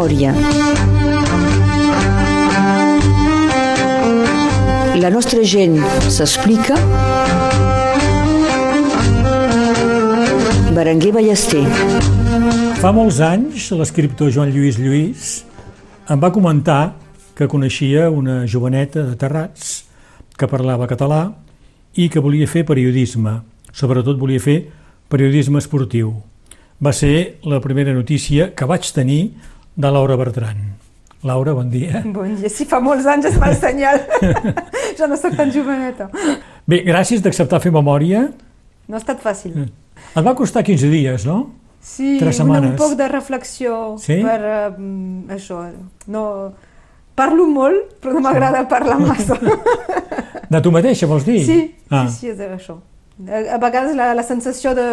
memòria. La nostra gent s'explica. Berenguer Ballester. Fa molts anys, l'escriptor Joan Lluís Lluís em va comentar que coneixia una joveneta de Terrats que parlava català i que volia fer periodisme. Sobretot volia fer periodisme esportiu. Va ser la primera notícia que vaig tenir de Laura Bertran. Laura, bon dia. Bon dia. Si fa molts anys és mal senyal. ja no sóc tan joveneta. Bé, gràcies d'acceptar fer memòria. No ha estat fàcil. Et va costar 15 dies, no? Sí, Tres una, setmanes. un poc de reflexió Sí? per uh, això. No... Parlo molt, però no m'agrada parlar massa. De tu mateixa, vols dir? Sí, Ah. sí, sí, és això. A, a vegades la, la sensació de,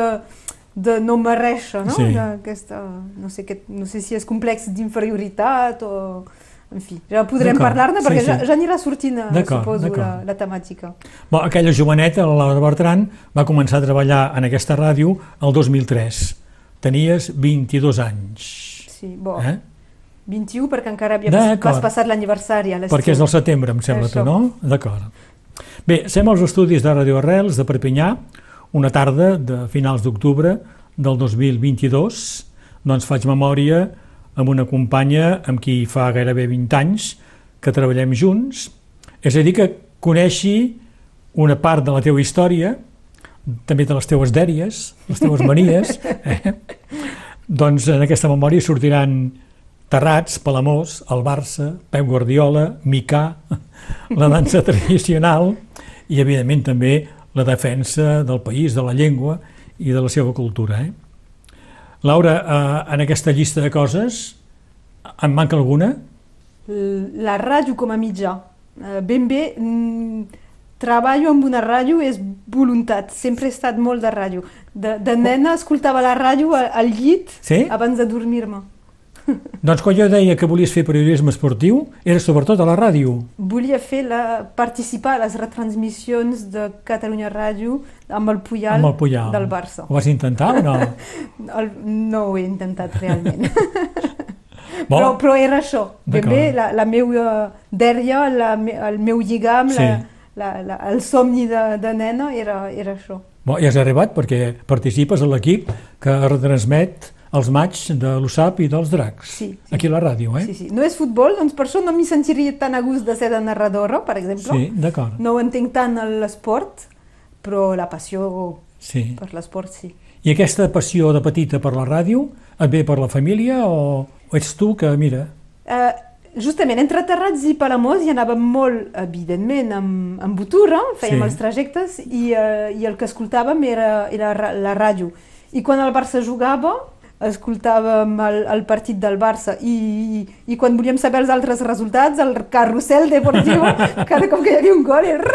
de no mereixer, no? Sí. Aquesta, no, sé, aquest, no sé si és complex d'inferioritat o... En fi, ja podrem parlar-ne sí, perquè sí. ja, ja anirà sortint, eh, suposo, la, la temàtica. Bon, aquella joveneta, la Laura Bertran, va començar a treballar en aquesta ràdio el 2003. Tenies 22 anys. Sí, bo. Eh? 21 perquè encara havia pas, passat l'aniversari a l'estiu. Perquè és del setembre, em sembla, tu, no? D'acord. Bé, som als estudis de Radio Arrels de Perpinyà, una tarda de finals d'octubre del 2022, doncs faig memòria amb una companya amb qui fa gairebé 20 anys que treballem junts, és a dir, que coneixi una part de la teva història, també de les teues dèries, les teues manies, eh? doncs en aquesta memòria sortiran Terrats, Palamós, el Barça, Pep Guardiola, Micà, la dansa tradicional i, evidentment, també la defensa del país, de la llengua i de la seva cultura. Eh? Laura, eh, en aquesta llista de coses, en manca alguna? La ràdio com a mitjà. Eh, Ben bé, mm, treballo amb una ràdio és voluntat. Sempre he estat molt de ràdio. De, de nena escoltava la ràdio al, al llit Sí? abans de dormir-me. Doncs quan jo deia que volies fer periodisme esportiu, era sobretot a la ràdio. Volia fer la, participar a les retransmissions de Catalunya Ràdio amb el Puyal, amb el Puyal. del Barça. Ho vas intentar o no? El, no ho he intentat realment. Bon. però, però era això. Ben bé, la, la meva dèria, la, el meu lligam, Sí. la, la, la, el somni de, de nena era, era això. Bon, ja has arribat perquè participes a l'equip que retransmet els matxs de l'USAP i dels dracs. Sí, sí. Aquí a la ràdio, eh? Sí, sí. No és futbol, doncs per això no m'hi sentiria tan a gust de ser de narradora, per exemple. Sí, d'acord. No entenc tant l'esport, però la passió Sí. per l'esport sí. I aquesta passió de petita per la ràdio et ve per la família o, o ets tu que, mira, Uh, justament, entre Terrats i Palamós hi anàvem molt, evidentment, amb, amb Botura, fèiem Sí. els trajectes i, uh, i el que escoltàvem era, era ra- la ràdio. I quan el Barça jugava, escoltàvem el, el partit del Barça i, i, i quan volíem saber els altres resultats, el carrusel deportiu, cada cop que hi havia un gol, era...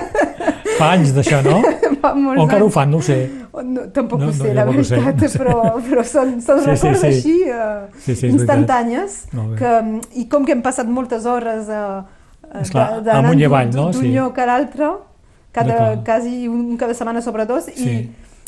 fa anys d'això, no? Fa molts o encara ho anys. fan, no ho sé. No, tampoc No, ho no, sé, jo la tampoc ho sé, veritat, no sé. però, però són, són Sí, sí, records sí. així uh, Sí, sí, instantànies que, i com que hem passat moltes hores uh, amunt i avall, no? d'un Sí. lloc a l'altre, cada, quasi un cap de setmana sobre dos, Sí.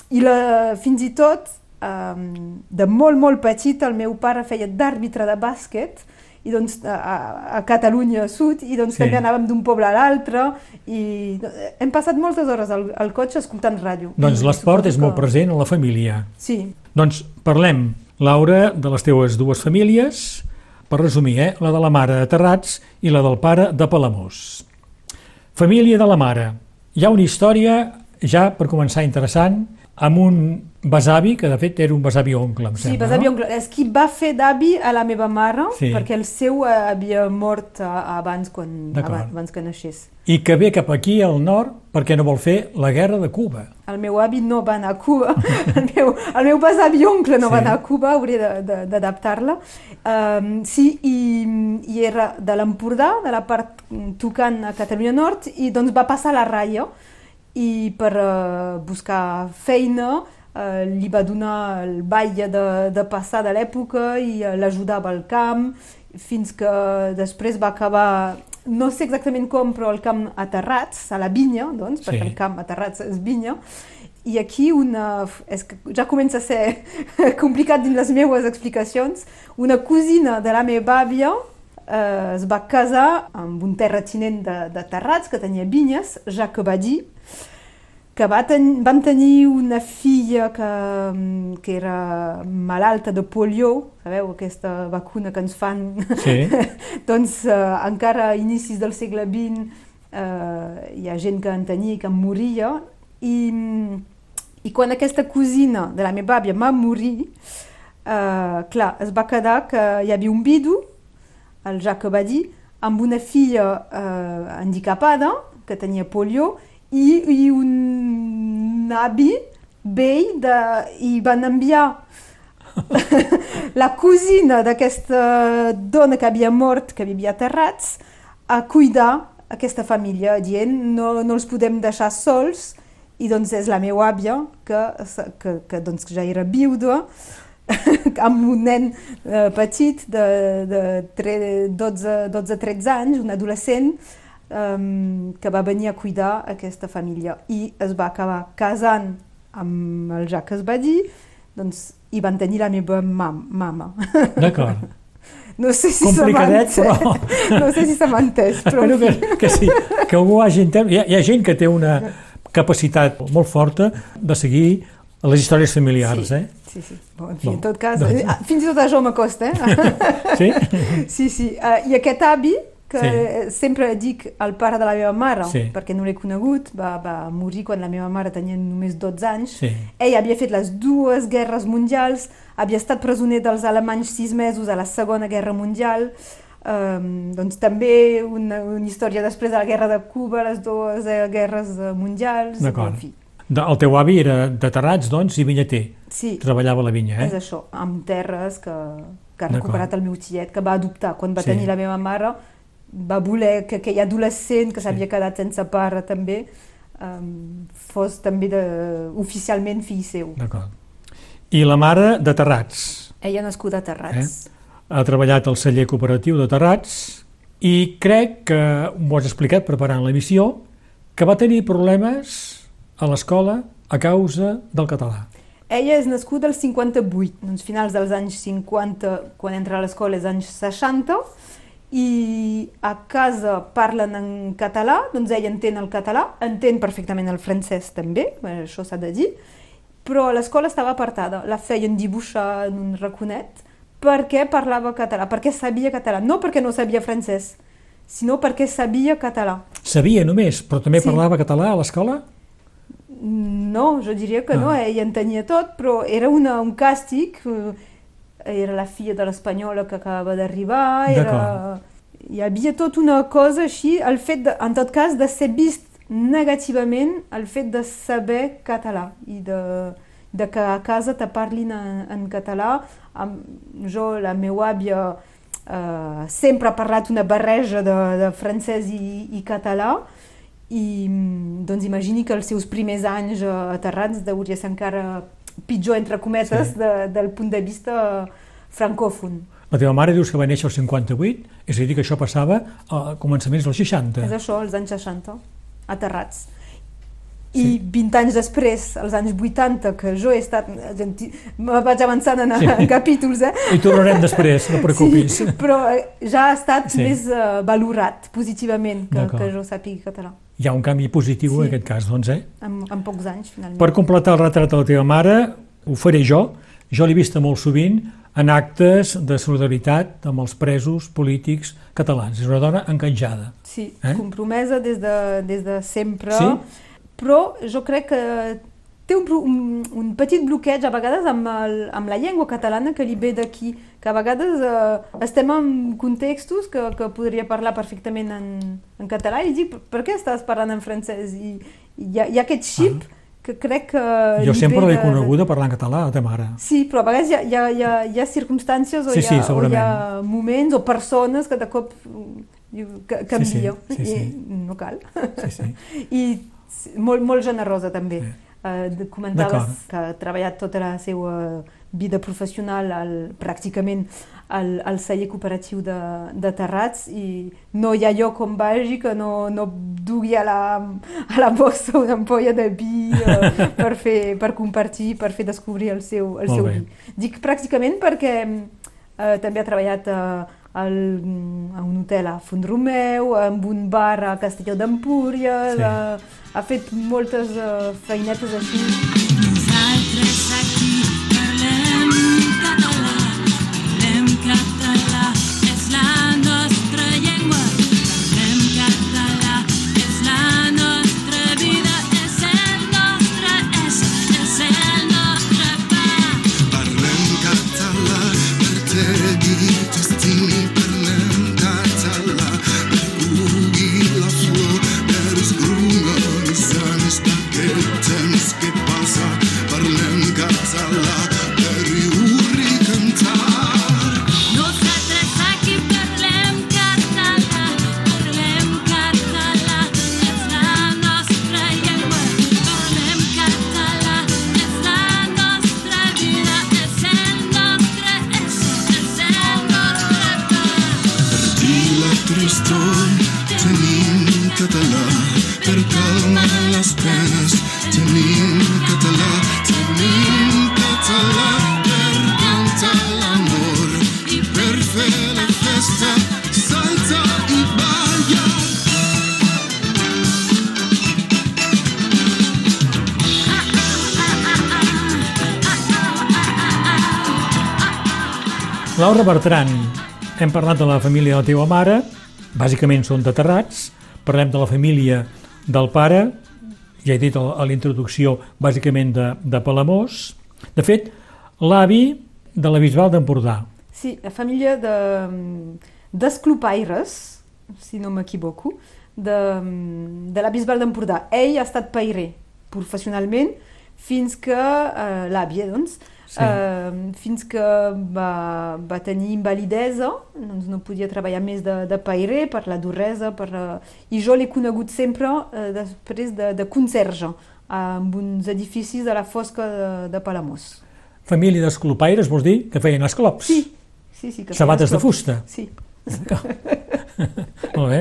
i, i la, fins i tot, um, de molt, molt petit, el meu pare feia d'àrbitre de bàsquet, i doncs a, a- a Catalunya Sud, i doncs Sí. també anàvem d'un poble a l'altre, i hem passat moltes hores al, al cotxe escoltant ràdio. Doncs l'esport és molt que- present a la família. Sí, Doncs parlem, Laura, de les teues dues famílies, per resumir, eh? la de la mare de Terrats i la del pare de Palamós. Família de la mare. Hi ha una història, ja per començar interessant, amb un besavi, que de fet era un besavi oncle, em sí, sembla, besavi no? oncle. És qui va fer d'avi a la meva mare, Sí. perquè el seu eh, havia mort eh, abans, quan, abans, que naixés. I que ve cap aquí, al nord, perquè no vol fer la guerra de Cuba. El meu avi no va anar a Cuba, el meu, el meu besavi oncle no Sí. va anar a Cuba, hauré de- d'adaptar-la. Um, sí, i, i era de l'Empordà, de la part mm, tocant a Catalunya Nord, i doncs va passar la Raia, i per uh, buscar feina uh, li va donar el batlle de, de passar de l'època i uh, l'ajudava al camp, fins que després va acabar no sé exactament com, però el camp a Terrats, a la vinya, doncs, perquè Sí. el camp a Terrats és vinya, i aquí una, és que ja comença a ser complicat dins les meves explicacions, una cosina de la meva àvia eh, es va casar amb un terratinent de, de Terrats que tenia vinyes, Jacques Badí, que va ten, van tenir una filla que, que era malalta de polio, sabeu, aquesta vacuna que ens fan, Sí. doncs eh, encara a inicis del segle XX eh, hi ha gent que en tenia i que en moria, i, i quan aquesta cosina de la meva àvia va morir, eh, clar, es va quedar que hi havia un vidu, el Jacques Badí, amb una filla eh, handicapada, que tenia polio, i, i un avi vell de, i van enviar la cosina d'aquesta dona que havia mort, que vivia a Terrats, a cuidar aquesta família, dient no, no els podem deixar sols, i doncs és la meva àvia, que, que, que doncs ja era viuda, amb un nen eh, petit de, de 12-13 anys, un adolescent, um, que va venir a cuidar aquesta família i es va acabar casant amb el Jacques Badí, doncs hi van tenir la meva mam mama. D'acord. No sé si se però... No sé si se m'ha entès, però... Espero que, que sí, que algú hagi entès. Hi ha, hi ha gent que té una capacitat molt forta de seguir les històries familiars, sí, eh? Sí, sí. Bon, en fi, Bon, en tot cas, doncs- eh, fins i tot això m'acosta, eh? Sí? Sí, sí. Uh, I aquest avi, que Sí. sempre dic el pare de la meva mare, Sí. perquè no l'he conegut, va, va morir quan la meva mare tenia només 12 anys. Sí. Ell havia fet les dues guerres mundials, havia estat presoner dels alemanys sis mesos a la Segona Guerra Mundial, um, doncs també una, una història després de la Guerra de Cuba, les dues eh, guerres eh, mundials, en fi. De, el teu avi era de Terrats, doncs, i vinyater. Sí, Treballava a la vinya, és eh? això, amb terres que, que ha recuperat el meu tiet, que va adoptar. Quan va Sí. tenir la meva mare, va voler que aquell adolescent que s'havia quedat sense pare també um, fos també de, oficialment fill seu. D'acord. I la mare de Terrats. Ella nascuda a Terrats. Ha treballat al celler cooperatiu de Terrats i crec que m'ho has explicat preparant l'emissió que va tenir problemes a l'escola a causa del català. Ella és nascuda al 58, doncs finals dels anys 50, quan entra a l'escola és anys 60, i a casa parlen en català, doncs ella entén el català, entén perfectament el francès també, eh, això s'ha de dir, però l'escola estava apartada, la feien dibuixar en un raconet perquè parlava català, perquè sabia català, no perquè no sabia francès, sinó perquè sabia català. Sabia només, però també Sí. parlava català a l'escola? No, jo diria que no, Ah. ella entenia tot, però era una, un càstig, eh, era la filla de l'espanyola que acabava d'arribar, era... Hi havia tot una cosa així, el fet, de, en tot cas, de ser vist negativament el fet de saber català i de, de que a casa te parlin en, en català. Amb, jo, la meva àvia, eh, sempre ha parlat una barreja de, de francès i, i català, i mm, doncs imagini que els seus primers anys eh, aterrats deuria ser encara pitjor, entre cometes, Sí. de, del punt de vista francòfon. La teva mare dius que va néixer al 58, és a dir, que això passava a començaments dels 60. És això, als anys 60, aterrats. I 20 anys després, als anys 80, que jo he estat... Me vaig avançant en, Sí. en capítols, eh? I tornarem després, no preocupis. Sí, però eh, ja ha estat Sí. sí. més uh, valorat positivament que, que jo sàpigui català, Hi ha un canvi positiu Sí. en aquest cas, doncs, eh? en, en pocs anys, finalment. Per completar el retrat de la teva mare, ho faré jo. Jo l'he vista molt sovint en actes de solidaritat amb els presos polítics catalans. És una dona encanjada. Sí, eh? compromesa des de, des de sempre, Sí? Però jo crec que té un, un, un petit bloqueig a vegades amb, el, amb la llengua catalana que li ve d'aquí, que a vegades eh, estem en contextos que, que podria parlar perfectament en, en català i dic, per, per què estàs parlant en francès? I, i hi, ha, hi ha aquest xip que crec que... Jo sempre l'he de- coneguda parlant català, la teva mare. Sí, però a vegades hi ha, hi ha, hi ha, hi ha circumstàncies o, Sí, hi ha, sí, o hi ha moments o persones que de cop mm, ca- canvia sí, sí. i no cal. Sí, sí. I molt, molt generosa també. Eh, de- comentaves que ha treballat tota la seva vida professional al, pràcticament al, al celler cooperatiu de, de Terrats i no hi ha lloc on vagi que no, no dugui a la, a la bossa una ampolla de vi eh, per, fer, per compartir, per fer descobrir el seu, el seu vi. Dic pràcticament perquè eh, també ha treballat eh, al, a un hotel a Font-romeu, amb un bar a Castelló d'Empúries, sí. ha, ha fet moltes uh, feinetes així. Nosaltres Laura Bertran, hem parlat de la família de la teva mare, bàsicament són de Terrats, parlem de la família del pare, ja he dit a l'introducció, bàsicament de, de Palamós. De fet, l'avi de la Bisbal d'Empordà. Sí, la família de, d'esclopaires, si no m'equivoco, de, de la Bisbal d'Empordà. Ell ha estat pairer professionalment fins que eh, l'àvia, doncs, sí. eh, fins que va, va tenir invalidesa, doncs no podia treballar més de, de pairer per la duresa, per, uh, i jo l'he conegut sempre uh, després de, de conserge, amb uns edificis de la fosca de, de Palamós. Família d'esclopaires, vols dir, que feien esclops? Sí, sí, sí. Que Sabates de fusta? Sí. Molt bé.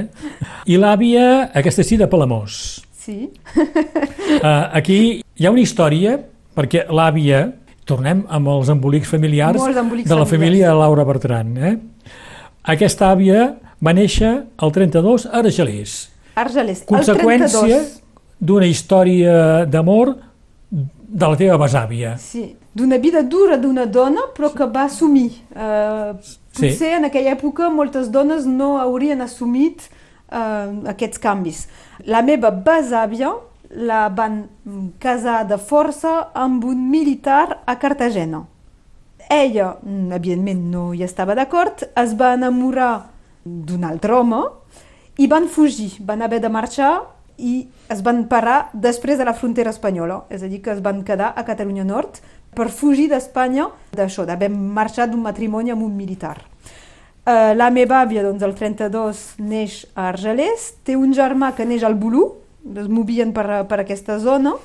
I l'àvia, aquesta sí, de Palamós. Sí. uh, aquí hi ha una història, perquè l'àvia, tornem amb els embolics familiars embolics de la familiars. família de Laura Bertran. Eh? Aquesta àvia va néixer el 32 a Argelers. Argelers, Conseqüència d'una història d'amor de la teva besàvia. Sí, d'una vida dura d'una dona, però que va assumir. Uh, potser sí. en aquella època moltes dones no haurien assumit uh, aquests canvis. La meva besàvia la van casar de força amb un militar a Cartagena. Ella, evidentment, no hi estava d'acord, es va enamorar d'un altre home i van fugir, van haver de marxar i es van parar després de la frontera espanyola, és a dir, que es van quedar a Catalunya Nord per fugir d'Espanya d'això, d'haver marxat d'un matrimoni amb un militar. Uh, la meva àvia, doncs, el 32, neix a Argelers, té un germà que neix al Bolú, es movien per, per aquesta zona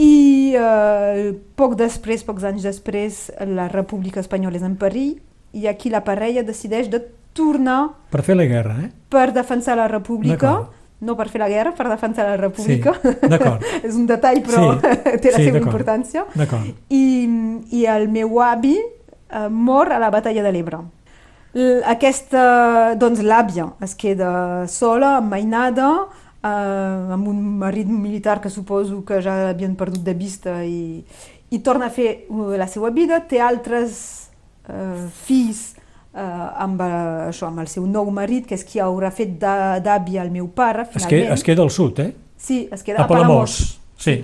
i eh, poc després, pocs anys després, la República Espanyola és en perill i aquí la parella decideix de tornar... Per fer la guerra, eh? Per defensar la República, no per fer la guerra, per defensar la República. Sí, d'acord. és un detall, però sí, té la sí, seva importància. D'acord. I, I el meu avi eh, mor a la batalla de l'Ebre. Aquesta, doncs l'àvia es queda sola, mainada, eh, amb un marit militar que suposo que ja havien perdut de vista i, i torna a fer uh, la seva vida, té altres eh, fills eh, amb, uh, això, amb el seu nou marit, que és qui haurà fet d'avi al meu pare, finalment. Es, que, es queda al sud, eh? Sí, es queda a, a Palamós. Sí.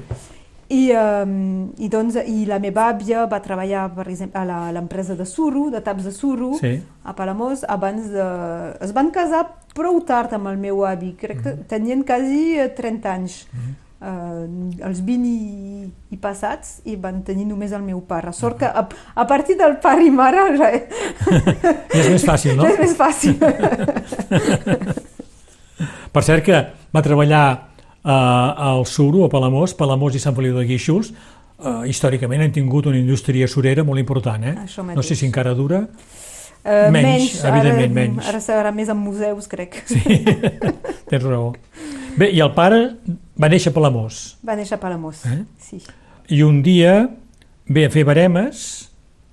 I, um, i, doncs, I la meva àvia va treballar, per exemple, a l'empresa de suro, de taps de suro, sí. a Palamós, abans de... Es van casar prou tard amb el meu avi, crec que mm -hmm. tenien quasi 30 anys. Mm -hmm. Uh, els 20 i, i passats i van tenir només el meu pare. Sort que a, a partir del pare i mare ja, ja és més fàcil, no? Ja és més fàcil. per cert que va treballar eh, al Suro, a Palamós, Palamós i Sant Feliu de Guíxols, eh, històricament han tingut una indústria surera molt important, eh? No sé si encara dura. Eh, Menys, evidentment, ara, menys. Ara serà més en museus, crec. Sí, tens raó. Bé, i el pare va néixer a Palamós. Va néixer a Palamós, Eh? sí. I un dia ve a fer baremes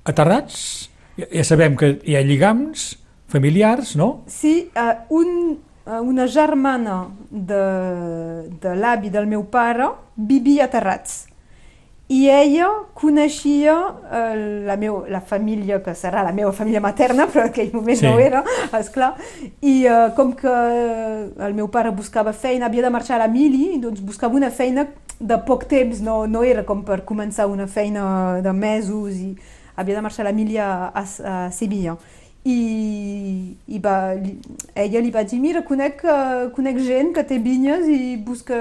aterrats. Ja, ja sabem que hi ha lligams familiars, no? Sí, uh, un, uh, una germana de, de l'avi del meu pare vivia a Terrats. I ella coneixia uh, la, meu, la família, que serà la meva família materna, però en aquell moment Sí. no era, esclar. I uh, com que el meu pare buscava feina, havia de marxar a mili, doncs buscava una feina de poc temps, no, no era com per començar una feina de mesos, i havia de marxar a mili a, a, a Sevilla i, i va, li, ella li va dir mira, conec, eh, conec gent que té vinyes i busca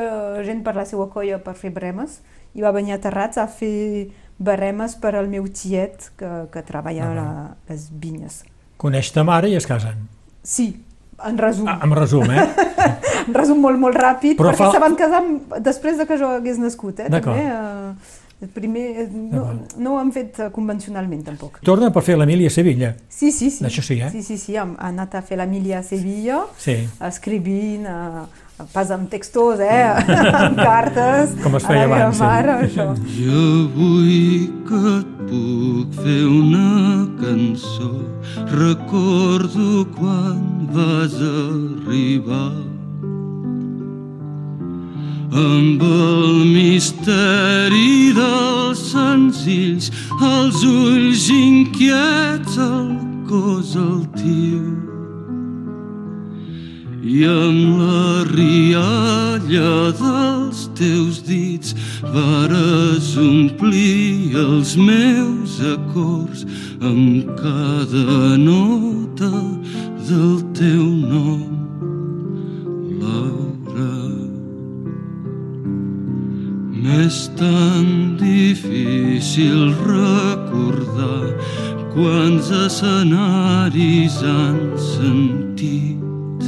gent per la seva colla per fer bremes i va venir a Terrats a fer baremes per al meu tiet que, que treballa a la, les vinyes. Coneix ta mare i es casen. Sí, en resum. Ah, en resum, eh? En resum molt, molt ràpid, Però perquè fa- se van casar després de que jo hagués nascut, eh? D'acord. Eh, primer, eh, no, D'acord. no ho han fet eh, convencionalment, tampoc. Torna per fer la mili a Sevilla. Sí, sí, sí. Això sí, eh? Sí, sí, sí, ha anat a fer la mili a Sevilla, Sí. escrivint, eh, pas amb textos, eh, amb cartes, Com es a feia la meva abans, sí. mare, això. Jo vull que et puc fer una cançó. Recordo quan vas arribar amb el misteri dels senzills, els ulls inquiets, el cos altiu i amb la rialla dels teus dits vares omplir els meus acords amb cada nota del teu nom, M'és tan difícil recordar quants escenaris han sentit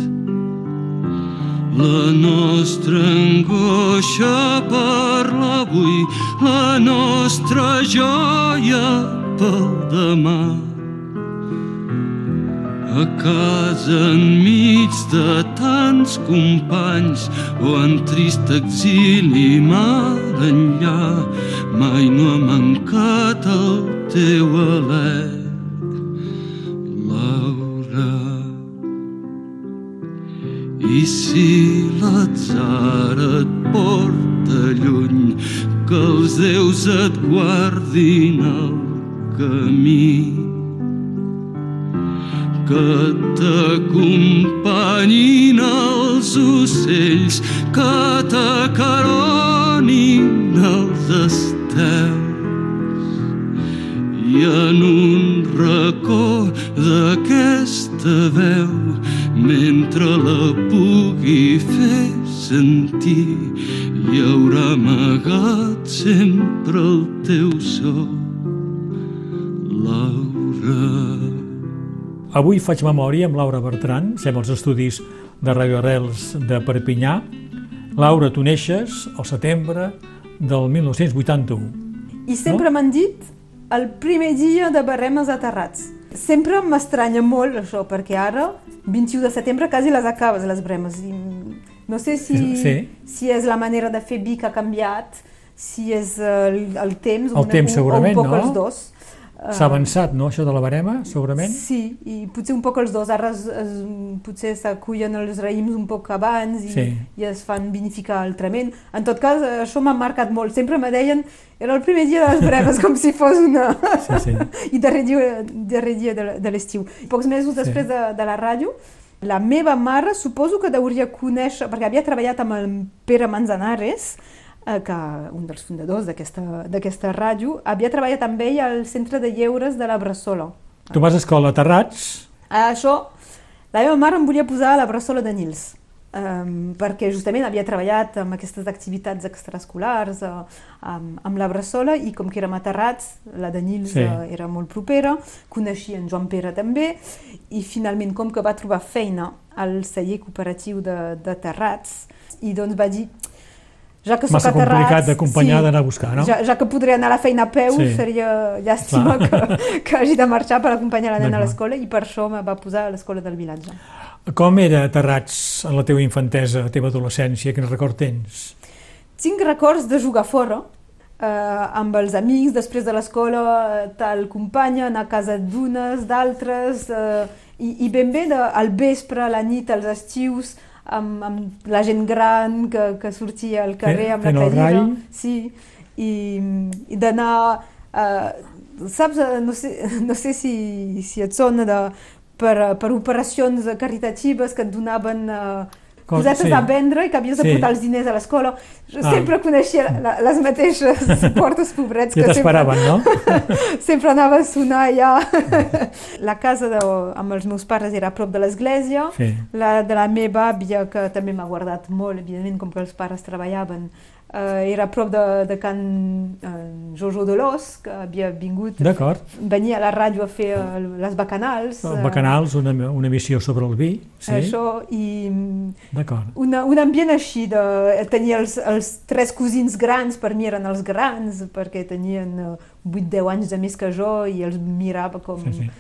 la nostra angoixa per l'avui, la nostra joia pel demà. Casa enmig de tants companys o en trist exili mar enllà, mai no ha mancat el teu alè, Laura. I si l'atzar et porta lluny, que els déus et guardin el camí. Que t'acompanyin els ocells, que t'acaronin els estels i en un racó d'aquesta veu mentre la pugui fer sentir hi haurà amagat sempre el teu so Laura Avui faig memòria amb Laura Bertran, sem als estudis de Radio Arrels de Perpinyà. Laura, tu neixes al setembre del 1981. I sempre m'han dit el primer dia de baremes aterrats. Sempre m'estranya molt això, perquè ara, 21 de setembre, quasi les acabes, les bremes. I no sé si, Sí. si és la manera de fer vi que ha canviat, si és eh, el, el temps, El temps, segurament, o un poc no? els dos. S'ha avançat, no, això de la barema, segurament? Sí, i potser un poc els dos. Ara es, es, potser s'acullen els raïms un poc abans i, Sí. i es fan vinificar altrament. En tot cas, això m'ha marcat molt. Sempre me deien era el primer dia de les breves, com si fos una... Sí, sí. I darrer dia, darrer dia de, de l'estiu. Pocs mesos Sí. després de, de la ràdio, la meva mare suposo que hauria conèixer, perquè havia treballat amb el Pere Manzanares, eh, que un dels fundadors d'aquesta ràdio, havia treballat amb ell al centre de lleures de la Bressola. Tu vas a escola a Terrats, A això, la meva mare em volia posar a la Bressola de Nils, um, perquè justament havia treballat amb aquestes activitats extraescolars, uh, amb, amb la Bressola, i com que érem aterrats, la de Nils Sí. uh, era molt propera, coneixia en Joan Pere també, i finalment, com que va trobar feina al celler cooperatiu de, de Terrats, i doncs va dir ja que Massa aterrats... complicat d'acompanyar, d'anar a buscar, no? Ja, ja que podré anar a la feina a peu, Sí. seria llàstima que, que hagi de marxar per acompanyar la nena a l'escola i per això me va posar a l'escola del vilatge. Com era Terrats en la teva infantesa, la teva adolescència? Quin record tens? Tinc records de jugar fora, eh, amb els amics, després de l'escola, tal companya, anar a casa d'unes, d'altres, eh, i, i ben bé de, al vespre, a la nit, als estius, amb, amb la gent gran que, que sortia al carrer amb la el cadira. rai. Sí, i, i d'anar... Eh, saps, eh, no sé, no sé si, si et sona de, per, per operacions caritatives que et donaven eh, Cosetes sí. a vendre i que havies de Sí. portar els diners a l'escola. Jo Ah. sempre coneixia la, les mateixes portes pobrets Ja que t'esperaven, no? sempre, sempre anava a sonar allà. la casa de, amb els meus pares era a prop de l'església. Sí. La de la meva àvia, que també m'ha guardat molt, evidentment, com que els pares treballaven, era a prop de, de Can eh, Jojo de l'Os, que havia vingut, venia a la ràdio a fer eh, les bacanals. eh, Bacanals, una, una emissió sobre el vi. Sí, Això, i una, un ambient així de tenir els, els tres cosins grans, per mi eren els grans, perquè tenien eh, 8-10 anys de més que jo i els mirava com... Sí, sí.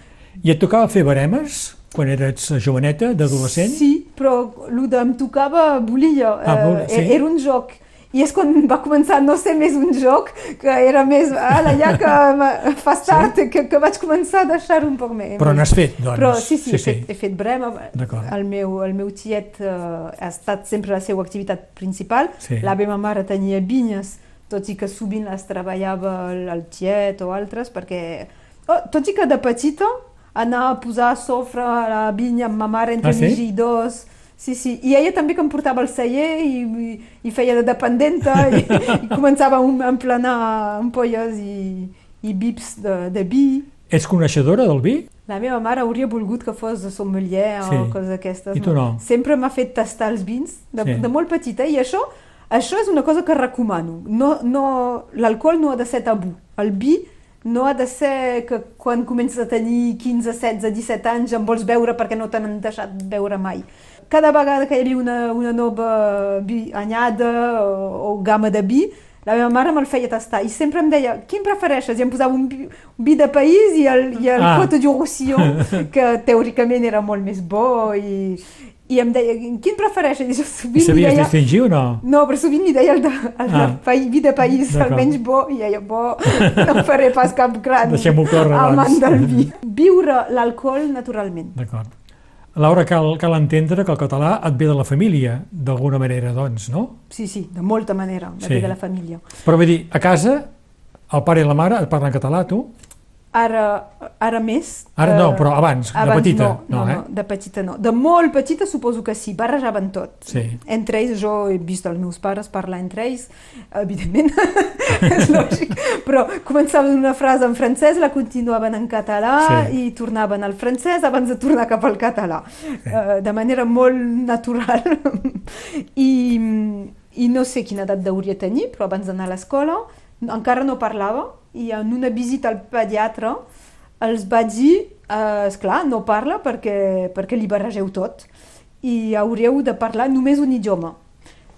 I et tocava fer baremes quan eres joveneta, d'adolescent? Sí, però el que em tocava volia, Ah, eh, sí? era un joc. I és quan va començar no ser més un joc, que era més, ala, ja que fas tard, que, que vaig començar a deixar-ho un poc més. Però n'has fet, doncs. Però sí, sí, he, Fet, he fet brema. El meu, el meu tiet eh, ha estat sempre la seva activitat principal. Sí. La meva mare tenia vinyes, tot i que sovint les treballava el, el tiet o altres, perquè... Oh, tot i que de petita anar a posar sofre a la vinya amb ma mare entre Ah, sí? mig i dos... Sí, sí. I ella també que em portava al celler i, i, i feia de dependenta i, i començava a em- emplenar ampolles i, i bips de, de vi. Ets coneixedora del vi? La meva mare hauria volgut que fos sommelier Sí. o coses d'aquestes. I tu no? Sempre m'ha fet tastar els vins de, Sí. de molt petita i això, això és una cosa que recomano. No, no, L'alcohol no ha de ser tabú. El vi no ha de ser que quan comences a tenir 15, 16, 17 anys en vols beure perquè no t'han deixat beure mai. Cada vegada que hi havia una, una nova vi, anyada o, o gamma de vi, la meva mare me'l feia tastar i sempre em deia, quin prefereixes? I em posava un vi, un vi de país i el, i el Ah. Cote du Roussillon, que teòricament era molt més bo i, i em deia, quin prefereixes? I jo I sovint li sabies deia, distingir o no? no, però sovint li deia el de, el de Ah. país, vi de país, el D'acord. menys bo, i deia, bo, no faré pas cap gran córrer, amant doncs. del vi. Viure l'alcohol naturalment. D'acord. Laura, cal, cal entendre que el català et ve de la família, d'alguna manera, doncs, no? Sí, sí, de molta manera, de, Sí. de la família. Però vull dir, a casa, el pare i la mare et parlen català, tu? Ara, ara més. Ara eh, no, però abans, de petita, no, no, no, eh? no, de petita no. De molt petita suposo que sí, barrejaven tot. Sí. Entre ells, jo he vist els meus pares parlar entre ells, evidentment, és lògic, però començaven una frase en francès, la continuaven en català Sí. i tornaven al francès abans de tornar cap al català, eh, de manera molt natural. I, I no sé quina edat hauria de tenir, però abans d'anar a l'escola encara no parlava i en una visita al pediatre els vaig dir, eh, esclar, no parla perquè, perquè li barregeu tot i hauríeu de parlar només un idioma.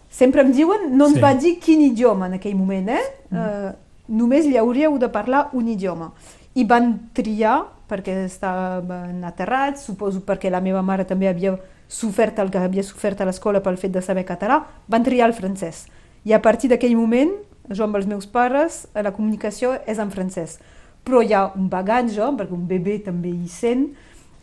Sempre em diuen, no ens Sí. va dir quin idioma en aquell moment, eh? eh només li hauríeu de parlar un idioma. I van triar, perquè estaven aterrats, suposo perquè la meva mare també havia sofert el que havia sofert a l'escola pel fet de saber català, van triar el francès. I a partir d'aquell moment, jo amb els meus pares, eh, la comunicació és en francès. Però hi ha un bagatge, perquè un bebè també hi sent,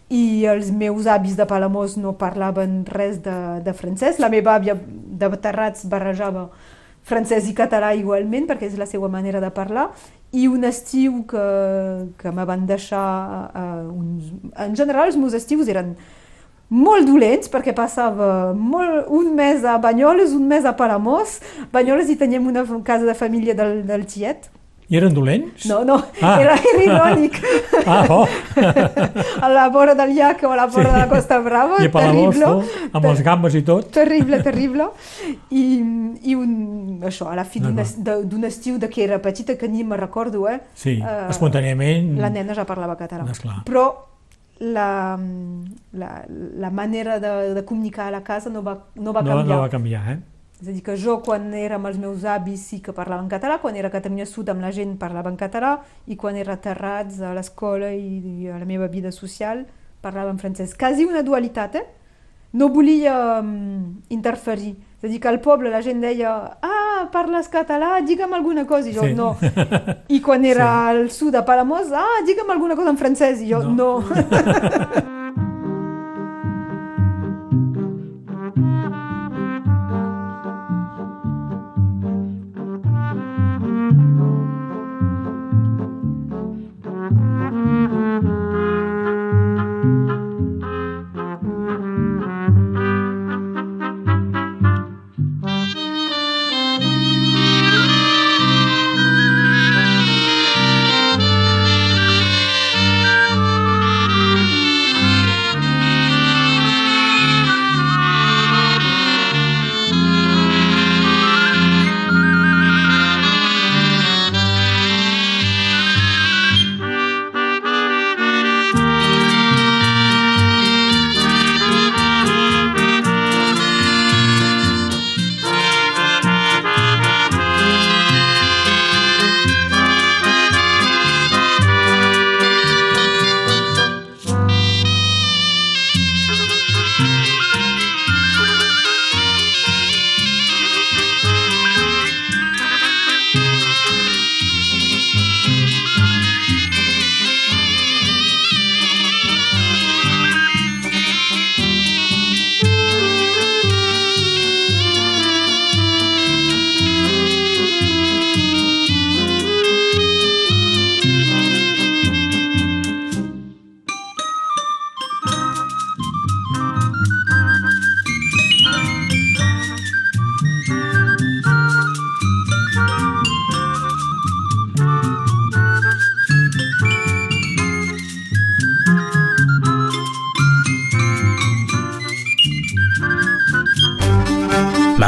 i els meus avis de Palamós no parlaven res de, de francès. La meva àvia de Terrats barrejava francès i català igualment, perquè és la seva manera de parlar, i un estiu que, que me van deixar... Uh, uns... En general, els meus estius eren molt dolents perquè passava molt, un mes a Banyoles, un mes a Palamós. Banyoles hi teníem una casa de família del, del tiet. I eren dolents? No, no, Ah. era, era irònic. Ah, oh. a la vora del llac o a la vora Sí. de la Costa Brava, I terrible. tu, amb els gambes i tot? Terrible, terrible. I, i un, això, a la fi d'un d'un estiu de que era petita, que ni me recordo, eh? Sí, eh, espontàniament. La nena ja parlava català. Esclar. Però la, la, la manera de, de comunicar a la casa no va, no va no, canviar. no va canviar, eh? És a dir, que jo quan era amb els meus avis sí que parlava en català, quan era a Catalunya Sud amb la gent parlava en català i quan era a Terrats a l'escola i, i a la meva vida social parlava en francès. Quasi una dualitat, eh? No volia um, interferir. És a dir, que al poble la gent deia ah, parles català, digue'm alguna cosa. I jo, Sí. no. I quan era Sí. al sud, a Palamós, ah, digue'm alguna cosa en francès. I jo, No. no.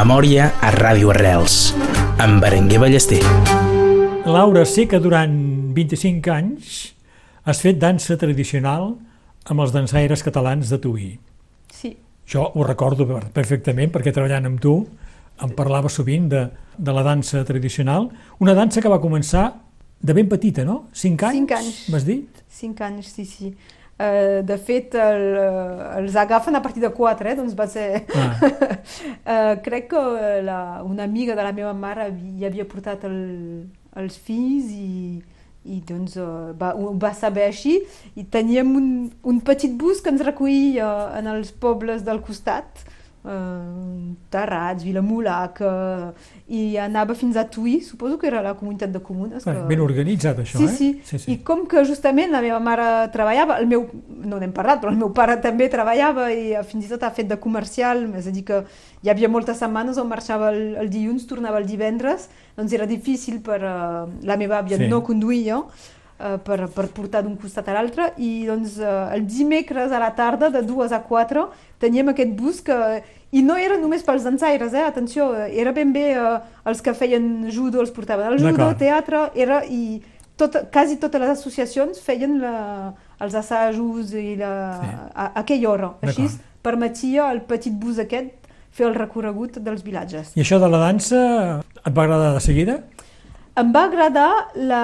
Memòria a Ràdio Arrels, amb Berenguer Ballester. Laura, sé que durant 25 anys has fet dansa tradicional amb els dansaires catalans de Tuí. Sí. Jo ho recordo per- perfectament perquè treballant amb tu em parlava sovint de, de la dansa tradicional, una dansa que va començar de ben petita, no? 5 anys? Cinc anys. M'has dit? Cinc anys, sí, sí. Uh, de fet, el, eh, els agafen a partir de quatre, eh? doncs va ser... Ah. uh, crec que la, una amiga de la meva mare hi havia portat el, els fills i, i doncs uh, va, ho va saber així i teníem un, un petit bus que ens recollia en els pobles del costat uh, Terrats, Vilamulaca i anava fins a Tuí, suposo que era la comunitat de comunes que... Ben organitzat, això, Sí, eh? sí, sí, sí. I com que justament la meva mare treballava, el meu, no n'hem parlat, però el meu pare també treballava i eh, fins i tot ha fet de comercial, és a dir que hi havia moltes setmanes on marxava el, el dilluns, tornava el divendres, doncs era difícil per uh, la meva àvia Sí. no conduir jo, uh, per, per portar d'un costat a l'altre i doncs uh, el dimecres a la tarda de 2 a 4 teníem aquest bus que i no era només pels dansaires, eh? atenció, eh, era ben bé eh, els que feien judo, els portaven al judo, teatre, era, i tot, quasi totes les associacions feien la, els assajos i la, Sí. a, a aquella hora. Així permetia al petit bus aquest fer el recorregut dels vilatges. I això de la dansa et va agradar de seguida? Em va agradar la,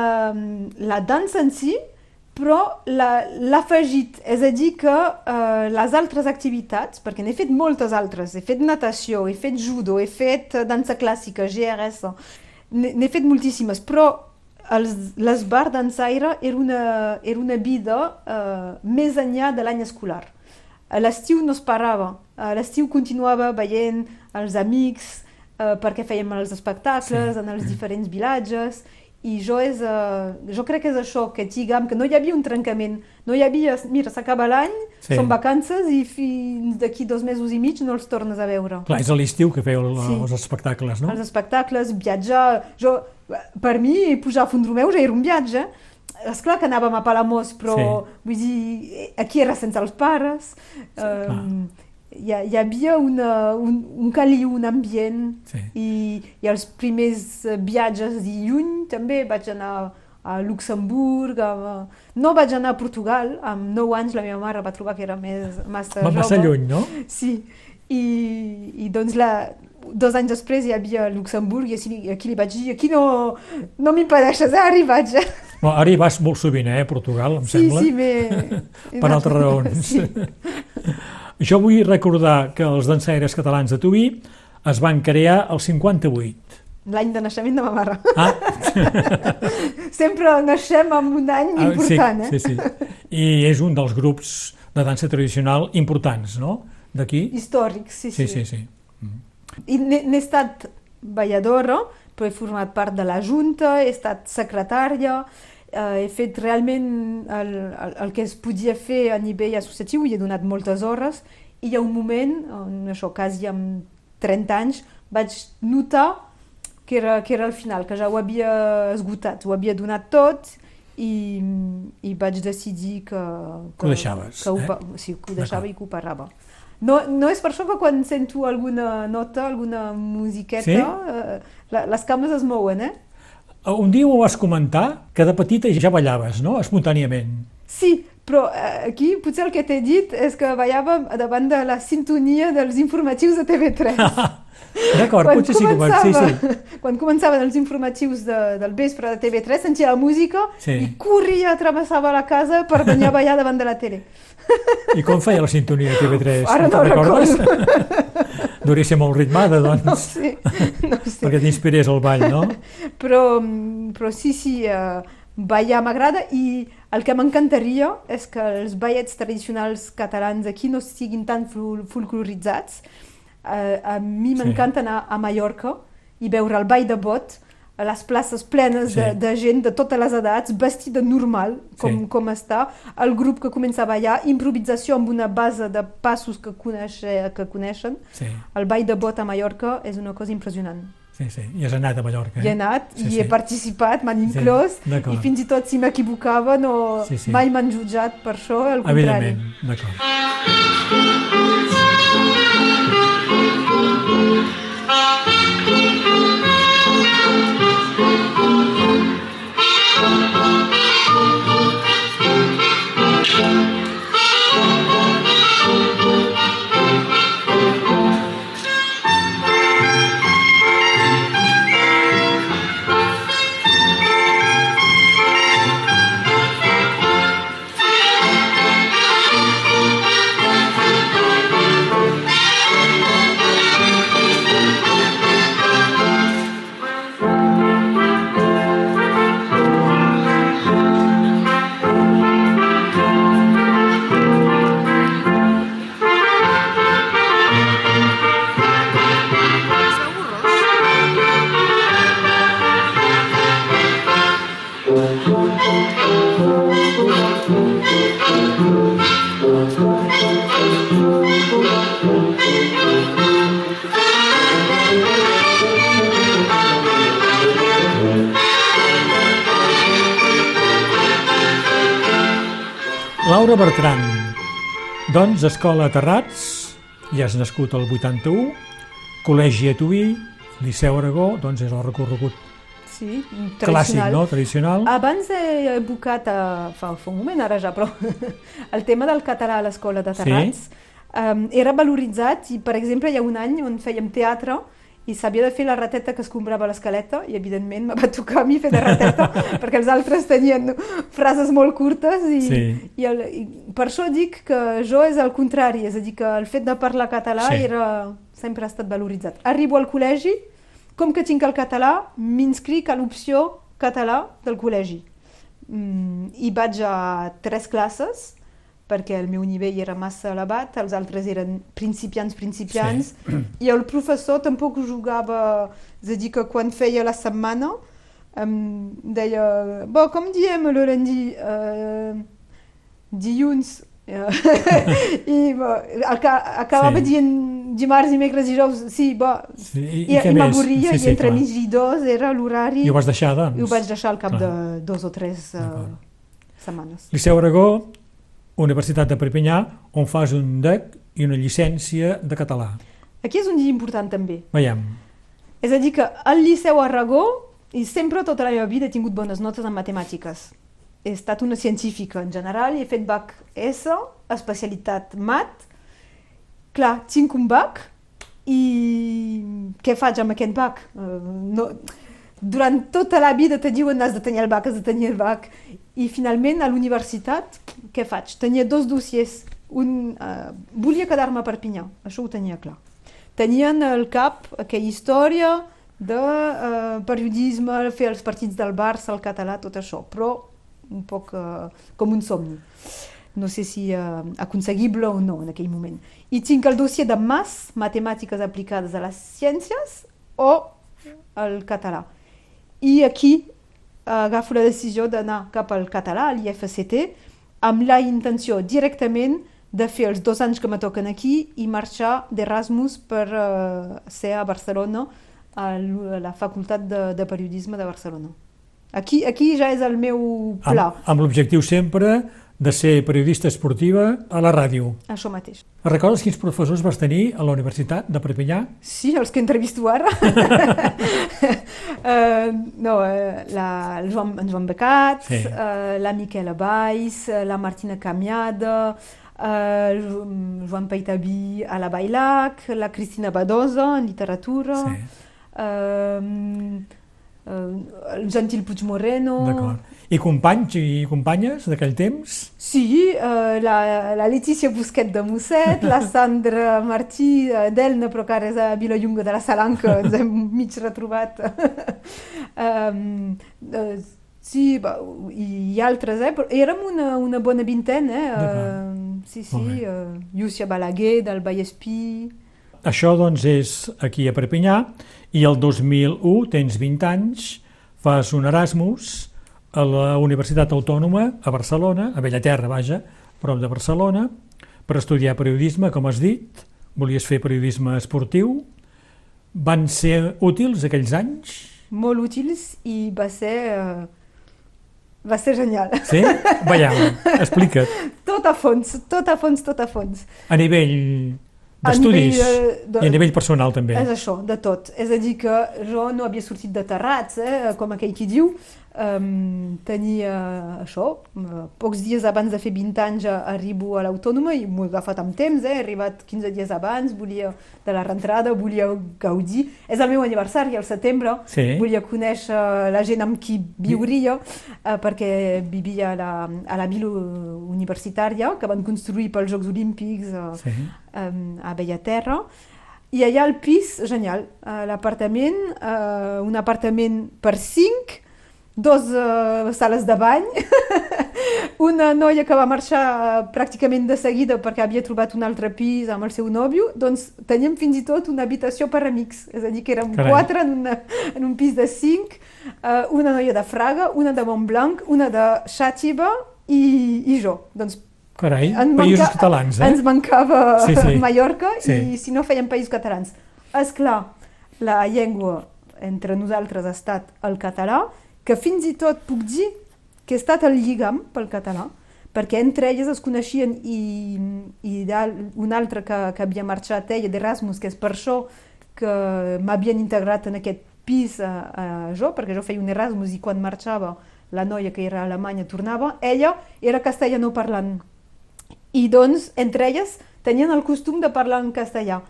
la dansa en si, però la- l'afegit, és a dir que eh, les altres activitats, perquè n'he fet moltes altres, he fet natació, he fet judo, he fet eh, dansa clàssica, GRS, n'he fet moltíssimes, però els, l'esbar dansaire era una, era una vida eh, més enllà de l'any escolar. L'estiu no es parava, l'estiu continuava veient els amics, eh, perquè fèiem els espectacles en els diferents vilatges, i jo, és, eh, jo crec que és això, que diguem que no hi havia un trencament, no hi havia, mira, s'acaba l'any, Sí. són vacances i fins d'aquí dos mesos i mig no els tornes a veure. Clar, és a l'estiu que feu el, Sí. els espectacles, no? Els espectacles, viatjar... Jo, per mi, pujar a Fondromeu ja era un viatge. És clar que anàvem a Palamós, però Sí. vull dir, aquí era sense els pares. Um, hi, ha- hi havia una, un, un caliu, un ambient. Sí. I, I els primers eh, viatges de lluny també vaig anar a Luxemburg, a, no vaig anar a Portugal, amb 9 anys la meva mare va trobar que era més, massa Va massa jove. lluny, no? Sí, i, i doncs la, dos anys després hi havia Luxemburg i aquí, aquí li vaig dir, aquí no, no m'impedeixes, eh? ara hi vaig. Bueno, ara hi vas molt sovint, eh, a Portugal, em Sí, sembla. sí, m'he... per altres raons. Sí. Jo vull recordar que els dansaires catalans de Tuí es van crear el 58. L'any de naixement de ma mare. Ah, Sempre naixem amb un any ah, important, sí, eh? sí, sí. I és un dels grups de dansa tradicional importants, no?, d'aquí. Històric, sí, Sí, sí. sí, sí. I n'he estat balladora, però he format part de la Junta, he estat secretària, he fet realment el, el, el que es podia fer a nivell associatiu i he donat moltes hores i hi ha un moment, en això quasi amb 30 anys, vaig notar que era, que era el final, que ja ho havia esgotat, ho havia donat tot i, i vaig decidir que... Que ho deixaves, Que ho, eh? sí, que ho deixava i que ho parava. No, no és per això que quan sento alguna nota, alguna musiqueta, Sí? eh, la, les cames es mouen, eh? Un dia m'ho vas comentar que de petita ja ballaves, no?, espontàniament. Sí, però eh, aquí potser el que t'he dit és que ballàvem davant de la sintonia dels informatius de TV3. D'acord, potser sí que. Sí, sí. quan començaven els informatius de, del vespre de TV3, sentia la música Sí. i corria, travessava la casa per venir a ballar davant de la tele. I com feia la sintonia de TV3? Ara no Te'n recordes? recordo. Deuria ser molt ritmada, No doncs, sé, no sé. perquè t'inspirés al ball, no? Però, però sí, sí, eh, ballar m'agrada i el que m'encantaria és que els ballets tradicionals catalans aquí no siguin tan fol- folcloritzats. Eh, a mi Sí. m'encanta anar a Mallorca i veure el ball de bot a les places plenes de, Sí. de gent de totes les edats, vestida normal, com, Sí. com està, el grup que comença a ballar, improvisació amb una base de passos que, coneixe, que coneixen. Sí, El ball de bot a Mallorca és una cosa impressionant. Sí, sí. I has anat a Mallorca, Hi he eh? anat Sí, i sí. he participat, m'han Sí, inclòs d'acord. i fins i tot si m'equivocava no, Sí, sí. mai m'han jutjat per això, al contrari. Evidentment, d'acord. Doncs, escola Terrats, ja has nascut el 81, col·legi a Tuí, Liceu Aragó, doncs és el recorregut Sí, clàssic, tradicional. no?, tradicional. Abans he evocat, a, fa, fa un moment ara ja, però el tema del català a l'escola de Terrats um, era valoritzat i, per exemple, hi ha un any on fèiem teatre i s'havia de fer la rateta que es comprava l'escaleta i, evidentment, me va tocar a mi fer de rateta perquè els altres tenien frases molt curtes i, Sí. i, el, i per això dic que jo és el contrari, és a dir, que el fet de parlar català Sí. era, sempre ha estat valoritzat. Arribo al col·legi, com que tinc el català, m'inscric a l'opció català del col·legi. Mm, I vaig a tres classes, perquè el meu nivell era massa elevat, els altres eren principiants, principiants, sí. i el professor tampoc jugava, és a dir, que quan feia la setmana em deia, bo, com diem le lundi, uh, dilluns, eh, i bo, aca- acabava Sí. dient dimarts, dimecres, dijous, sí, bo, Sí, i, i, i m'avorria, Sí, i sí, entre clar. mig i dos era l'horari, I ho vas deixar, doncs? i ho vaig deixar al cap Clar. de dos o tres uh, setmanes. Liceu Aragó, Universitat de Perpinyà, on fas un DEC i una llicència de català. Aquí és un dia important també. Veiem. És a dir, que al Liceu Aragó, i sempre tota la meva vida he tingut bones notes en matemàtiques. He estat una científica en general i he fet BAC S, especialitat mat. Clar, tinc un BAC i què faig amb aquest bac? Uh, no, durant tota la vida te diuen has de tenir el bac, has de tenir el bac, i finalment a l'universitat què faig? Tenia dos dossiers. Un, uh, volia quedar-me a Perpinyà, això ho tenia clar. Tenien al cap aquella història de uh, periodisme, fer els partits del Barça, el català, tot això, però un poc uh, com un somni. No sé si uh, aconseguible o no en aquell moment. I tinc el dossier de MAS, Matemàtiques aplicades a les ciències, o el català. I aquí agafo la decisió d'anar cap al català, a l'IFCT, amb la intenció directament de fer els dos anys que me toquen aquí i marxar d'Erasmus per uh, ser a Barcelona, a la Facultat de, de Periodisme de Barcelona. Aquí, aquí ja és el meu pla. Amb, amb l'objectiu sempre de ser periodista esportiva a la ràdio. Això mateix. Recordes quins professors vas tenir a la Universitat de Perpinyà? Sí, els que entrevisto ara. uh, no, uh, la, el Joan, en Joan Becat, sí. uh, la Miquela Baix, la Martina Camiada, uh, Joan Peitabí a la Bailac, la Cristina Badosa en literatura, sí. uh, uh, el Gentil Puigmoreno... D'acord. I companys i companyes d'aquell temps? Sí, uh, la, la Letícia Busquet de Mosset, la Sandra Martí uh, d'Elna, però que ara és a Vilallonga de la Salanca, ens hem mig retrobat. um, uh, sí, i, i altres, eh? Però érem una, una bona vintena, eh? Uh, sí, sí, uh, Llúcia Balaguer, del Vallespí... Això, doncs, és aquí a Perpinyà, i el 2001 tens 20 anys, fas un Erasmus a la Universitat Autònoma a Barcelona, a Bellaterra, vaja, prop de Barcelona, per estudiar periodisme, com has dit, volies fer periodisme esportiu. Van ser útils aquells anys? Molt útils i va ser... Uh, va ser genial. Sí? Veiem, explica't. Tot a fons, tot a fons, tot a fons. A nivell d'estudis de, i a nivell personal també. És això, de tot. És a dir que jo no havia sortit de terrats, eh, com aquell qui diu, Um, tenia això, pocs dies abans de fer 20 anys arribo a l'Autònoma i m'ho he agafat amb temps, eh? he arribat 15 dies abans, volia de la rentrada, volia gaudir. És el meu aniversari, al setembre, sí. volia conèixer la gent amb qui viuria, uh, perquè vivia a la, a la vila universitària que van construir pels Jocs Olímpics uh, sí. um, a Bellaterra. I allà al pis, genial, uh, l'apartament, uh, un apartament per cinc, dos uh, sales de bany, una noia que va marxar uh, pràcticament de seguida perquè havia trobat un altre pis amb el seu nòvio, doncs teníem fins i tot una habitació per amics, és a dir, que érem Carai. quatre en, una, en un pis de cinc, uh, una noia de Fraga, una de Montblanc, una de Xàtiva i, i jo. Doncs Carai, ens països manca, catalans, eh? Ens mancava sí, sí. Mallorca sí. i si no fèiem països catalans. És clar, la llengua entre nosaltres ha estat el català, que fins i tot puc dir que he estat el lligam pel català, perquè entre elles es coneixien i, i un altre que, que havia marxat ella d'Erasmus, que és per això que m'havien integrat en aquest pis a, a jo, perquè jo feia un Erasmus i quan marxava la noia que era a Alemanya tornava, ella era castellano parlant. I doncs, entre elles, tenien el costum de parlar en castellà.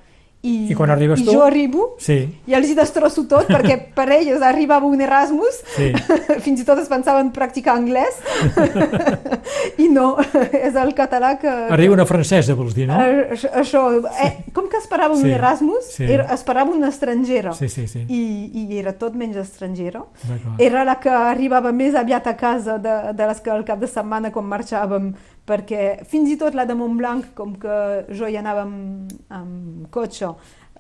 I, I quan arribes i tu? jo arribo sí. i els hi destrosso tot perquè per ells arribava un Erasmus, sí. fins i tot es pensaven practicar anglès i no, és el català que... Arriba una francesa, vols dir, no? Això, eh, com que esperava un sí. Erasmus, sí. era, esperava una estrangera sí, sí, sí. I, i era tot menys estrangera. Era la que arribava més aviat a casa de, de les que al cap de setmana quan marxàvem perquè fins i tot la de Montblanc, com que jo hi anava amb, amb cotxe,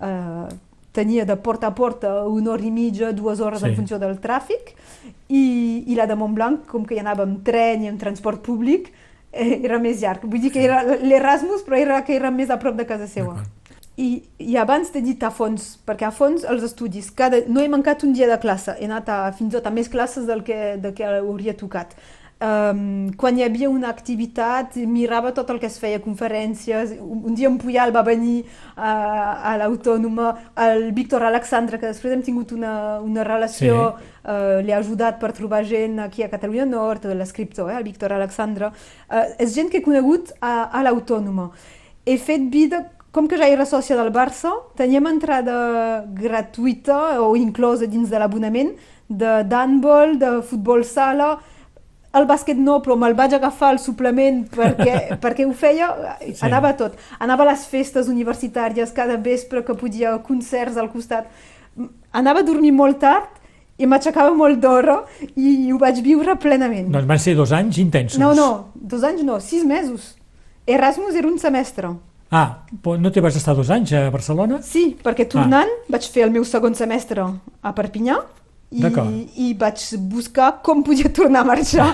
eh, tenia de porta a porta una hora i mitja, dues hores sí. en funció del tràfic, i, i la de Montblanc, com que hi anava amb tren i amb transport públic, eh, era més llarg. Vull dir que era l'Erasmus, però era que era més a prop de casa seva. I, I abans t'he dit a fons, perquè a fons els estudis, cada, no he mancat un dia de classe, he anat a, fins i tot a més classes del que, del que hauria tocat Um, quan hi havia una activitat, mirava tot el que es feia, conferències. Un dia en Puyal va venir a, a l'Autònoma, el Víctor Alexandre, que després hem tingut una, una relació, sí. uh, l'he ajudat per trobar gent aquí a Catalunya Nord, l'escriptor, eh, el Víctor Alexandre. Uh, és gent que he conegut a, a l'Autònoma. He fet vida com que ja era sòcia del Barça, teníem entrada gratuïta o inclosa dins de l'abonament de d'handball, de futbol sala, el bàsquet no, però me'l vaig agafar al suplement perquè, perquè ho feia, Sí. anava a tot. Anava a les festes universitàries cada vespre que podia, concerts al costat. Anava a dormir molt tard i m'aixecava molt d'hora i ho vaig viure plenament. Doncs van ser dos anys intensos. No, no, dos anys no, sis mesos. Erasmus era un semestre. Ah, no te vas estar dos anys a Barcelona? Sí, perquè tornant vaig fer el meu segon semestre a Perpinyà i, i vaig buscar com podia tornar a marxar.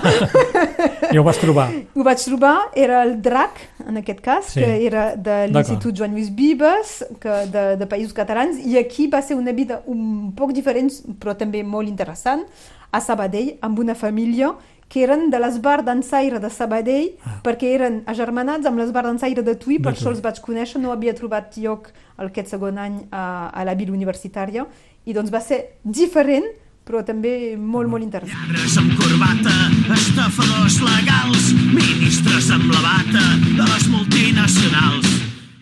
I ho vas trobar. Ho vaig trobar, era el DRAC, en aquest cas, Sí. que era de l'Institut Joan Lluís Vives, que de, de Països Catalans, i aquí va ser una vida un poc diferent, però també molt interessant, a Sabadell, amb una família que eren de l'Esbar d'Ensaire de Sabadell, Ah. perquè eren agermanats amb l'Esbar d'Ensaire de Tui, per això els vaig conèixer, no havia trobat lloc aquest segon any a, a la vila universitària, i doncs va ser diferent, però també molt, molt interessant. Lladres amb corbata, estafadors legals, ministres amb la bata de les multinacionals.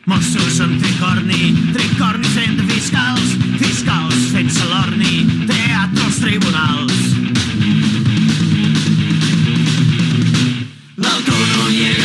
Mossos amb tricorni, tricornis entre fiscals, fiscals sense l'orni, teatre als tribunals. L'autonomia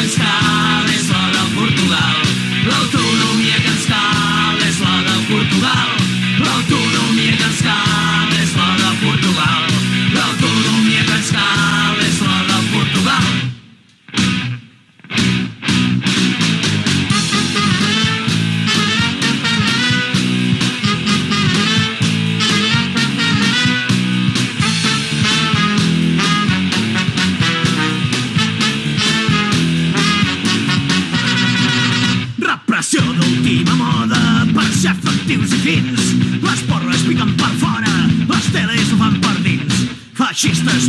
fascistas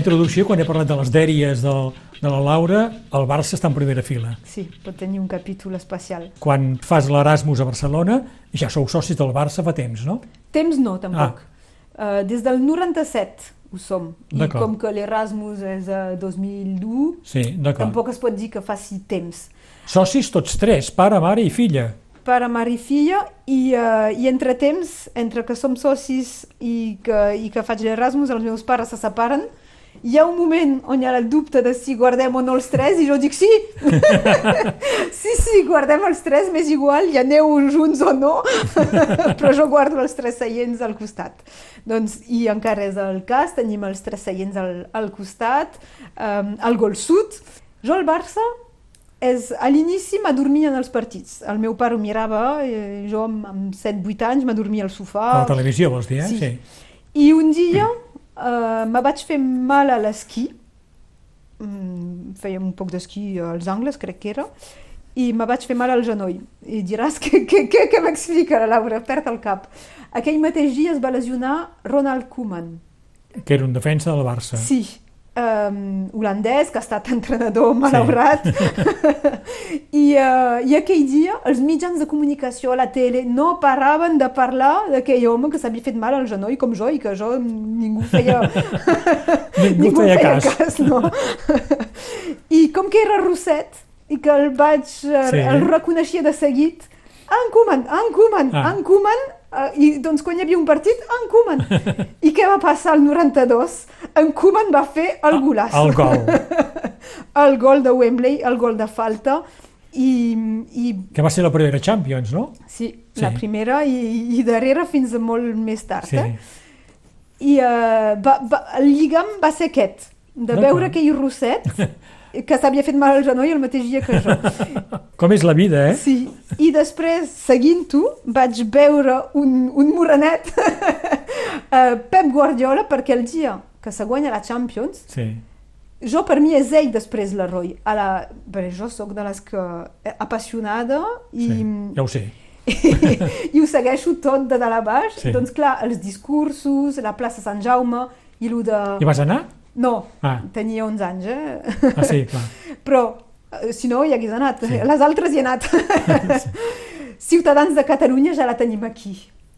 introducció, quan he parlat de les dèries del, de la Laura, el Barça està en primera fila. Sí, pot tenir un capítol especial. Quan fas l'Erasmus a Barcelona, ja sou socis del Barça fa temps, no? Temps no, tampoc. Uh, des del 97 ho som. I com que l'Erasmus és a 2001, Sí, tampoc es pot dir que faci temps. Socis tots tres, pare, mare i filla. Pare, mare i filla, i, uh, i entre temps, entre que som socis i que, i que faig l'Erasmus, els meus pares se separen, hi ha un moment on hi ha el dubte de si guardem o no els tres, i jo dic sí! sí, sí, guardem els tres, m'és igual, ja aneu junts o no, però jo guardo els tres seients al costat. Doncs, i encara és el cas, tenim els tres seients al, al costat, um, al gol sud. Jo al Barça és, a l'inici m'adormia en els partits. El meu pare ho mirava, eh, jo amb, amb 7-8 anys m'adormia al sofà. A la televisió, vols dir, eh? Sí. I un dia uh, me vaig fer mal a l'esquí, mm, fèiem un poc d'esquí als angles, crec que era, i me vaig fer mal al genoll. I diràs que, que, que, que m'explica la Laura, perd el cap. Aquell mateix dia es va lesionar Ronald Koeman. Que era un defensa del Barça. Sí, um, holandès, que ha estat entrenador malaurat. I, uh, I aquell dia els mitjans de comunicació a la tele no paraven de parlar d'aquell home que s'havia fet mal al genoll com jo i que jo ningú feia, Ningú feia cas. no. I com que era rosset i que el vaig, Sí. sí. el reconeixia de seguit, en Koeman, en Koeman, ah. en Koeman, uh, i doncs quan hi havia un partit, en Koeman. I què va passar al 92? En Koeman va fer el golaç. El gol. el gol de Wembley, el gol de falta, i, i Que va ser la primera Champions, no? sí, Sí. la primera i, i darrere fins a molt més tard. Sí. Eh? I uh, va, va, el lligam va ser aquest, de veure aquell rosset que s'havia fet mal al genoll el mateix dia que jo. Com és la vida, eh? Sí, i després, seguint-ho, vaig veure un, un morenet, eh, Pep Guardiola, perquè el dia que se guanya la Champions, Sí. jo per mi és ell després l'heroi. A la... Bé, jo sóc de les que... eh, apassionada i... sí. Ja ho sé. i ho segueixo tot de dalt a baix. Sí. Doncs clar, els discursos, la plaça Sant Jaume i lo de... Hi vas anar? No, Ah. tenia 11 anys, eh? Ah, sí, clar. Però, eh, si no, hi hagués anat. Sí. Les altres hi he anat. Ciutadans de Catalunya ja la tenim aquí.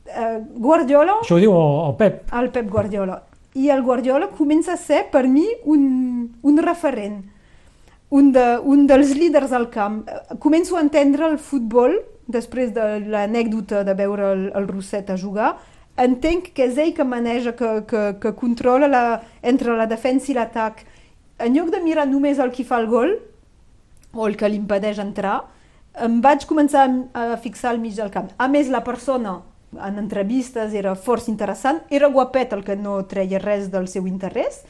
Eh, Guardiola, Això ho diu el, el Pep. el Pep Guardiola. I el Guardiola comença a ser, per mi, un, un referent, un, de, un dels líders al camp. Eh, Començo a entendre el futbol, després de l'anècdota de veure el, el Rosset a jugar, entenc que és ell que maneja, que, que, que controla la, entre la defensa i l'atac. En lloc de mirar només el qui fa el gol, o el que li impedeix entrar, em vaig començar a a fixar al mig del camp. A més, la persona en entrevistes era força interessant, era guapet el que no treia res del seu interès,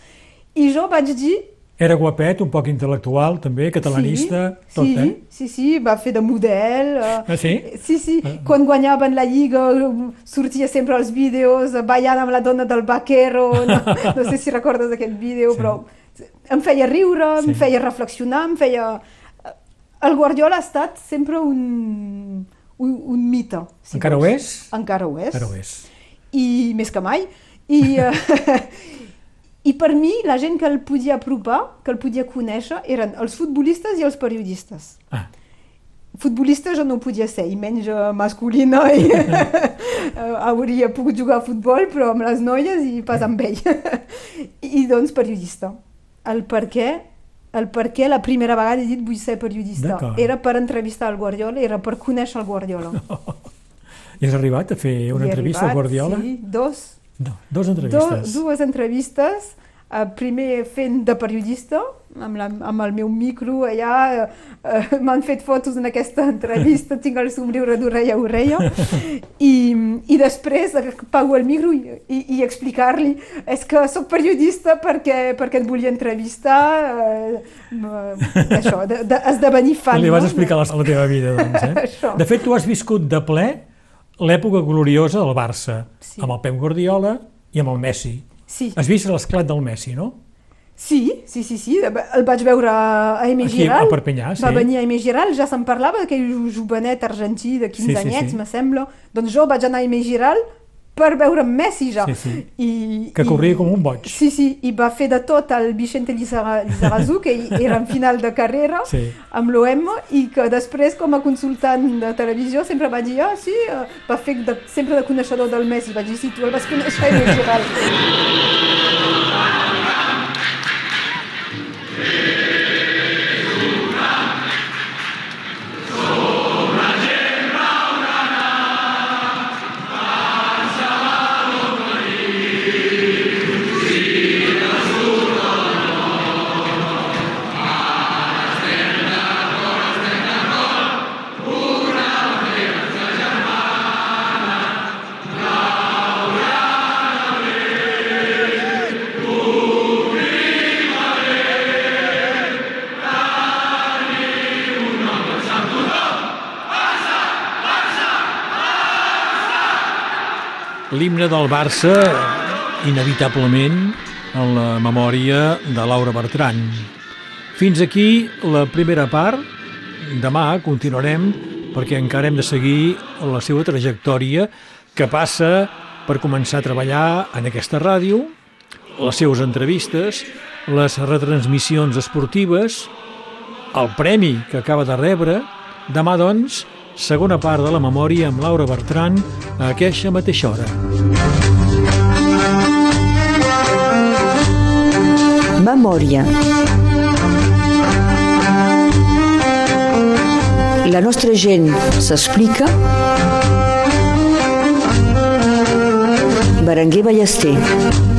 i jo vaig dir... Era guapet, un poc intel·lectual, també, catalanista, sí, tot, sí, eh? Sí, sí, va fer de model. eh, Ah, sí? Sí, sí, quan guanyaven la Lliga eh, sortia sempre als vídeos eh, ballant amb la dona del vaquero, no, no sé si recordes aquest vídeo, Sí. però em feia riure, em Sí. feia reflexionar, em feia... El Guardiola ha estat sempre un, un, un mite. Si Encara ho vols. és? Encara ho és. Encara ho és. I més que mai. I, eh, I per mi, la gent que el podia apropar, que el podia conèixer, eren els futbolistes i els periodistes. Ah, Futbolista jo no podia ser, i menys eh, masculina, i hauria pogut jugar a futbol, però amb les noies i pas amb ell. I doncs periodista. El per què, el per què la primera vegada he dit vull ser periodista. Era per entrevistar el Guardiola, era per conèixer el Guardiola. I has arribat a fer una I entrevista al arribat, Guardiola? Sí, dos. No, dos Do, entrevistes. dues entrevistes, eh, primer fent de periodista, amb, la, amb el meu micro allà, eh, eh, m'han fet fotos en aquesta entrevista, tinc el somriure d'orella a orella, i, i després pago el micro i, i, i explicar-li és que sóc periodista perquè, perquè et volia entrevistar, eh, això, de, de, esdevenir fan. Li vas no? explicar la, la teva vida, doncs, eh? De fet, tu has viscut de ple l'època gloriosa del Barça, Sí. amb el Pep Guardiola i amb el Messi. Sí. Has vist l'esclat del Messi, no? Sí, sí, sí, sí, el vaig veure a Aimé Aquí, Giral. a Perpinyà, sí. Va venir a Aimé Giral, ja se'n parlava d'aquell jovenet argentí de 15 Sí, sí, anyets, sí. me sembla. Doncs jo vaig anar a Aimé Giral per veure Messi ja. Sí, sí. I, Que corria com un boig. Sí, sí, i va fer de tot el Vicente Lizara- Lizarazu, que era en final de carrera, Sí. amb l'OM, i que després, com a consultant de televisió, sempre va dir, ah, sí, eh, va fer de, sempre de coneixedor del Messi. Vaig dir, sí, tu el vas conèixer Aimé Giral. L'himne del Barça, inevitablement, en la memòria de Laura Bertran. Fins aquí la primera part. Demà continuarem perquè encara hem de seguir la seva trajectòria que passa per començar a treballar en aquesta ràdio, les seves entrevistes, les retransmissions esportives, el premi que acaba de rebre. Demà, doncs, segona part de la memòria amb Laura Bertran a aquesta mateixa hora. Memòria. La nostra gent s'explica. Berenguer Ballester.